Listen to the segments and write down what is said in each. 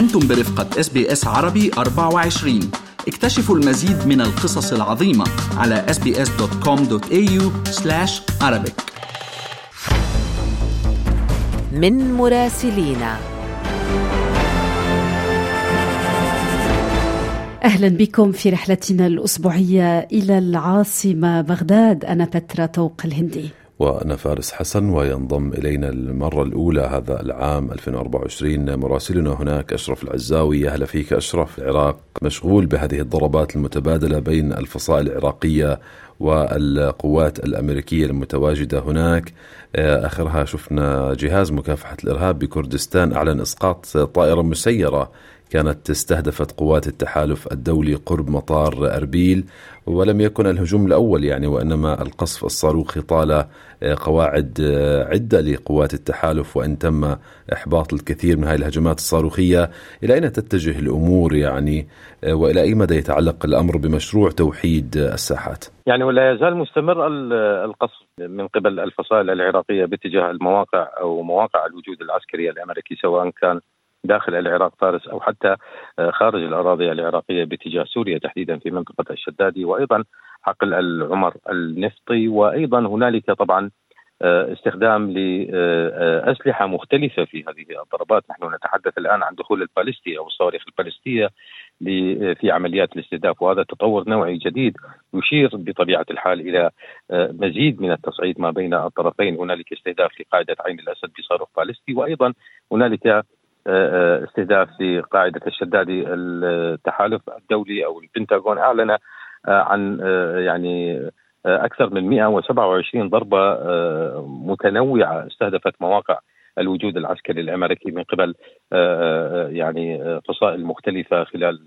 أنتم برفقة SBS عربي 24 اكتشفوا المزيد من القصص العظيمة على sbs.com.au arabic. من مراسلينا. أهلا بكم في رحلتنا الأسبوعية إلى العاصمة بغداد. أنا بترا طوق الهندي. وأنا فارس حسن وينضم إلينا المرة الأولى هذا العام 2024 مراسلنا هناك أشرف العزاوي. أهلا فيك أشرف. العراق مشغول بهذه الضربات المتبادلة بين الفصائل العراقية والقوات الأمريكية المتواجدة هناك. آخرها شفنا جهاز مكافحة الإرهاب بكردستان. أعلن إسقاط طائرة مسيرة كانت استهدفت قوات التحالف الدولي قرب مطار أربيل ولم يكن الهجوم الأول يعني وإنما القصف الصاروخي طال قواعد عدة لقوات التحالف وإن تم إحباط الكثير من هذه الهجمات الصاروخية. إلى أين تتجه الأمور يعني؟ وإلى أي مدى يتعلق الأمر بمشروع توحيد الساحات؟ يعني ولا يزال مستمر القصف من قبل الفصائل العراقية باتجاه المواقع أو مواقع الوجود العسكري الأمريكي سواء كان داخل العراق فارس أو حتى خارج الأراضي العراقية باتجاه سوريا تحديدا في منطقة الشدادي وأيضا حقل العمر النفطي. وأيضا هنالك طبعا استخدام لأسلحة مختلفة في هذه الضربات، نحن نتحدث الآن عن دخول البالستي أو الصواريخ البالستيه في عمليات الاستهداف. وهذا تطور نوعي جديد يشير بطبيعة الحال إلى مزيد من التصعيد ما بين الطرفين، هنالك استهداف لقاعدة عين الأسد بصاروخ بالستي وأيضا هنالك استهداف لقاعدة الشدادي التحالف الدولي أو البنتاغون أعلن عن يعني أكثر من 127 ضربة متنوعة استهدفت مواقع الوجود العسكري الأمريكي من قبل يعني فصائل مختلفة خلال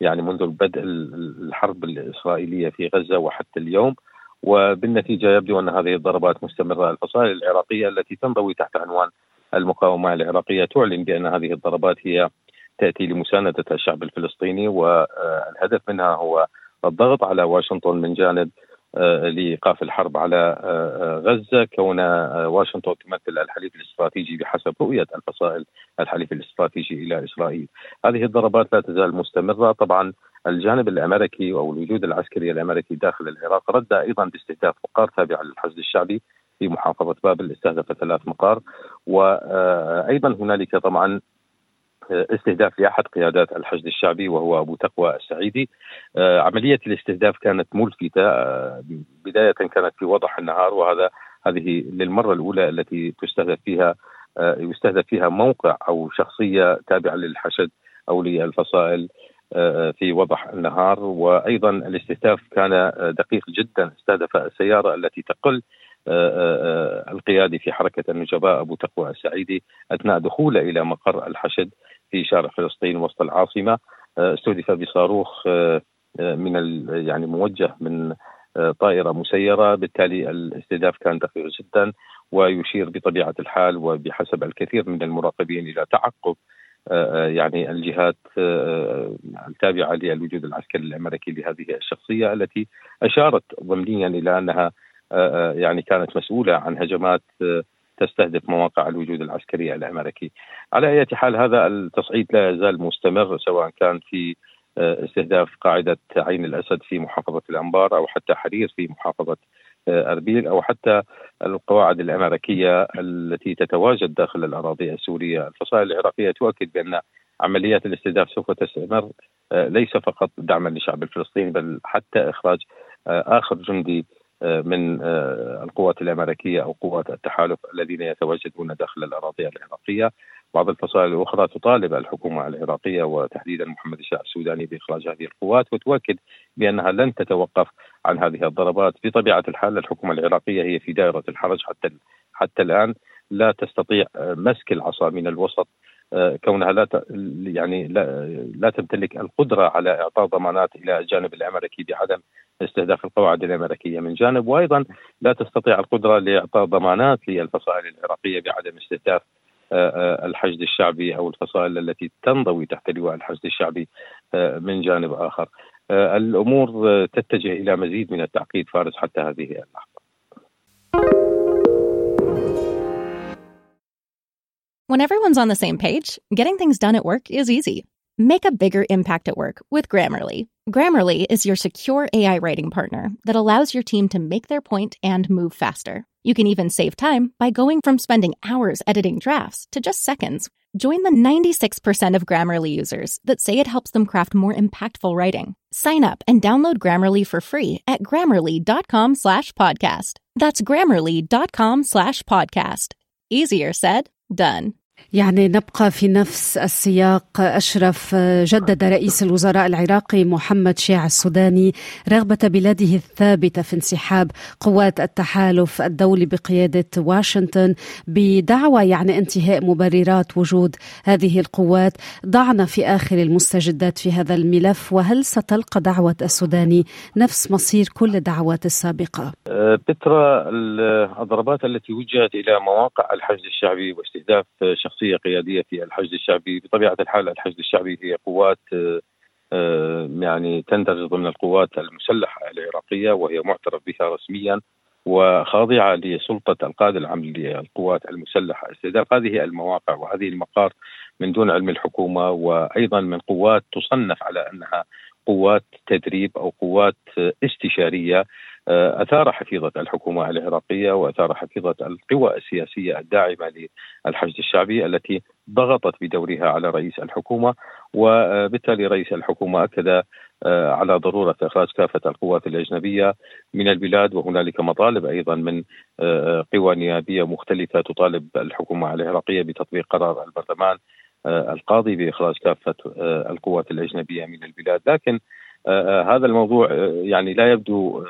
يعني منذ بدء الحرب الإسرائيلية في غزة وحتى اليوم. وبالنتيجة يبدو أن هذه الضربات مستمرة. الفصائل العراقية التي تنضوي تحت عنوان المقاومة العراقية تعلن بأن هذه الضربات هي تأتي لمساندة الشعب الفلسطيني والهدف منها هو الضغط على واشنطن من جانب لإيقاف الحرب على غزة كون واشنطن تمثل الحليف الاستراتيجي بحسب رؤية الفصائل الحليف الاستراتيجي إلى إسرائيل. هذه الضربات لا تزال مستمرة طبعا الجانب الأمريكي أو الوجود العسكري الأمريكي داخل العراق رد أيضا باستهداف مقار تابع للحشد الشعبي في محافظة بابل استهدف ثلاث مقار وأيضا هنالك طبعا استهداف لأحد قيادات الحشد الشعبي وهو أبو تقوى السعيدي. عملية الاستهداف كانت ملفتة بداية كانت في وضح النهار وهذا هذه للمرة الأولى التي تستهدف فيها يستهدف فيها موقع أو شخصية تابعة للحشد أو للفصائل في وضح النهار. وأيضا الاستهداف كان دقيق جدا استهدف السيارة التي تقل القيادي في حركة النجباء أبو تقوى السعيدي أثناء دخوله إلى مقر الحشد في شارع فلسطين وسط العاصمة. استهدف بصاروخ من يعني موجه من طائرة مسيرة. بالتالي الاستهداف كان دقيق جدا ويشير بطبيعة الحال وبحسب الكثير من المراقبين إلى تعقب يعني الجهات التابعة للوجود العسكري الأمريكي لهذه الشخصية التي أشارت ضمنيا إلى أنها يعني كانت مسؤولة عن هجمات تستهدف مواقع الوجود العسكري الامريكي. على أي حال هذا التصعيد لا يزال مستمر سواء كان في استهداف قاعدة عين الأسد في محافظة الأنبار أو حتى حرير في محافظة أربيل أو حتى القواعد الأمريكية التي تتواجد داخل الأراضي السورية، الفصائل العراقية تؤكد بأن عمليات الاستهداف سوف تستمر ليس فقط دعما للشعب الفلسطيني بل حتى إخراج آخر جندي من القوات الأمريكية أو قوات التحالف الذين يتواجدون داخل الأراضي العراقية. بعض الفصائل الأخرى تطالب الحكومة العراقية وتحديدا محمد الشاه السوداني بإخراج هذه القوات وتؤكد بأنها لن تتوقف عن هذه الضربات. بطبيعة الحال الحكومة العراقية هي في دائرة الحرج حتى حتى الآن. لا تستطيع مسك العصا من الوسط كونها لا يعني لا, لا تمتلك القدرة على إعطاء ضمانات إلى الجانب الأمريكي بعدم استهداف القواعد الأمريكية من جانب وأيضا لا تستطيع القدرة لإعطاء ضمانات للفصائل العراقية بعدم استهداف الحشد الشعبي أو الفصائل التي تنضوي تحت لواء الحشد الشعبي من جانب آخر. الأمور تتجه إلى مزيد من التعقيد فارس حتى هذه اللحظة. When everyone's on the same page, getting things done at work is easy. Make a bigger impact at work with Grammarly. Grammarly is your secure AI writing partner that allows your team to make their point and move faster. You can even save time by going from spending hours editing drafts to just seconds. Join the 96% of Grammarly users that say it helps them craft more impactful writing. Sign up and download Grammarly for free at grammarly.com slash podcast. That's grammarly.com slash podcast. Easier said, done. يعني نبقى في نفس السياق أشرف جدد رئيس الوزراء العراقي محمد شيع السوداني رغبة بلاده الثابتة في انسحاب قوات التحالف الدولي بقيادة واشنطن بدعوى يعني انتهاء مبررات وجود هذه القوات ضعنا في آخر المستجدات في هذا الملف وهل ستلقى دعوة السوداني نفس مصير كل الدعوات السابقة؟ أه، بترى الضربات التي وجهت إلى مواقع الحشد الشعبي واستهداف شخصية قيادية في الحشد الشعبي. بطبيعة الحال الحشد الشعبي هي قوات آه، يعني تندرج ضمن القوات المسلحة العراقية وهي معترف بها رسميا وخاضعة لسلطة القائد العام للقوات المسلحة، استهداف هذه المواقع وهذه المقار من دون علم الحكومة وأيضا من قوات تصنف على أنها قوات تدريب أو قوات استشارية آه، أثار حفيظة الحكومة العراقية وأثار حفيظة القوى السياسية الداعمة للحشد الشعبي التي ضغطت بدورها على رئيس الحكومة. وبالتالي رئيس الحكومة أكد آه، على ضرورة إخراج كافة القوات الأجنبية من البلاد. وهنالك مطالب أيضا من آه، قوى نيابية مختلفة تطالب الحكومة العراقية بتطبيق قرار البرلمان القاضي بإخراج كافة القوات الأجنبية من البلاد. لكن هذا الموضوع يعني لا يبدو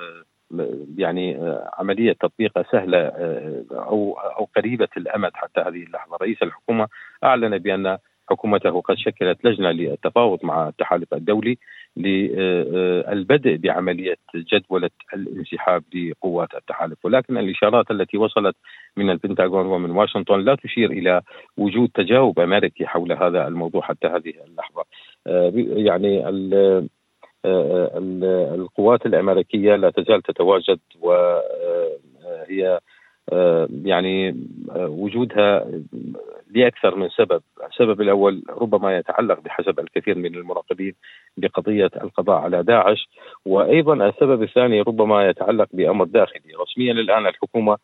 يعني آه، عملية تطبيقها سهلة آه، أو أو قريبة الأمد حتى هذه اللحظة، رئيس الحكومة أعلن بأن حكومته قد شكلت لجنة للتفاوض مع التحالف الدولي للبدء بعملية جدولة الانسحاب لقوات التحالف، ولكن الإشارات التي وصلت من البنتاغون ومن واشنطن لا تشير إلى وجود تجاوب أمريكي حول هذا الموضوع حتى هذه اللحظة. آه، يعني القوات الأمريكية لا تزال تتواجد وهي يعني وجودها لأكثر من سبب، السبب الأول ربما يتعلق بحسب الكثير من المراقبين بقضية القضاء على داعش، وأيضا السبب الثاني ربما يتعلق بأمر داخلي، رسميا الآن الحكومة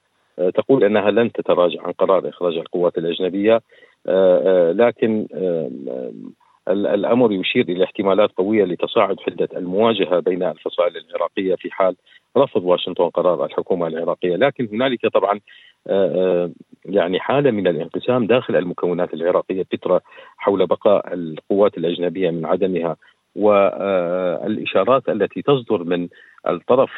تقول أنها لن تتراجع عن قرار إخراج القوات الأجنبية لكن الأمر يشير إلى احتمالات قوية لتصاعد حدة المواجهة بين الفصائل العراقية في حال رفض واشنطن قرار الحكومة العراقية، لكن هنالك طبعا آه، آه، يعني حالة من الانقسام داخل المكونات العراقية فترة حول بقاء القوات الأجنبية من عدمها والاشارات التي تصدر من الطرف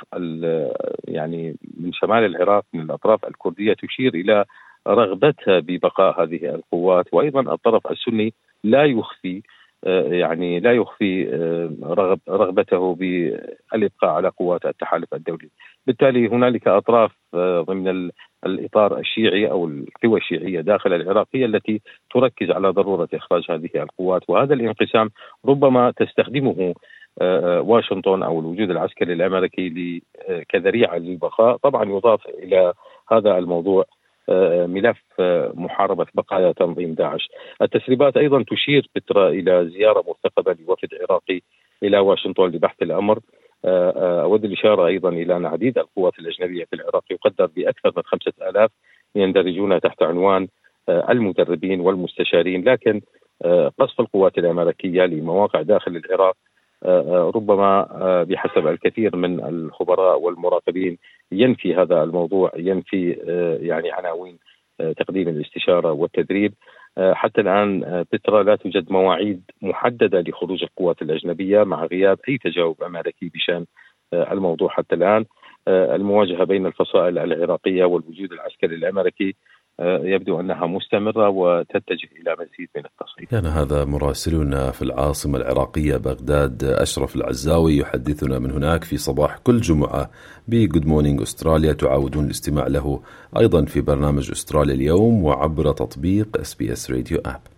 يعني من شمال العراق من الأطراف الكردية تشير إلى رغبتها ببقاء هذه القوات. وأيضا الطرف السني لا يخفي آه، يعني لا يخفي آه، رغبته بالإبقاء على قوات التحالف الدولي، بالتالي هنالك أطراف آه، ضمن الإطار الشيعي أو القوى الشيعية داخل العراق هي التي تركز على ضرورة إخراج هذه القوات، وهذا الانقسام ربما تستخدمه واشنطن أو الوجود العسكري الأمريكي كذريعه للبقاء، طبعا يضاف إلى هذا الموضوع ملف محاربة بقايا تنظيم داعش. التسريبات أيضا تشير فترة إلى زيارة مرتقبة لوفد عراقي إلى واشنطن لبحث الأمر. أود الإشارة أيضا إلى أن عديد القوات الأجنبية في العراق. يقدر بأكثر من خمسة آلاف يندرجون تحت عنوان المدربين والمستشارين. لكن قصف القوات الأمريكية لمواقع داخل العراق ربما بحسب الكثير من الخبراء والمراقبين ينفي هذا الموضوع ينفي يعني عناوين تقديم الاستشارة والتدريب. حتى الآن بترا لا توجد مواعيد محددة لخروج القوات الأجنبية مع غياب أي تجاوب أمريكي بشأن الموضوع حتى الآن. المواجهة بين الفصائل العراقية والوجود العسكري الأمريكي آه، يبدو أنها مستمرة وتتجه إلى مزيد من التصعيد. كان هذا مراسلنا في العاصمة العراقية بغداد أشرف العزاوي يحدثنا من هناك في صباح كل جمعة بجود مورنينج استراليا تعودون الاستماع له أيضا في برنامج استراليا اليوم وعبر تطبيق SBS Radio app.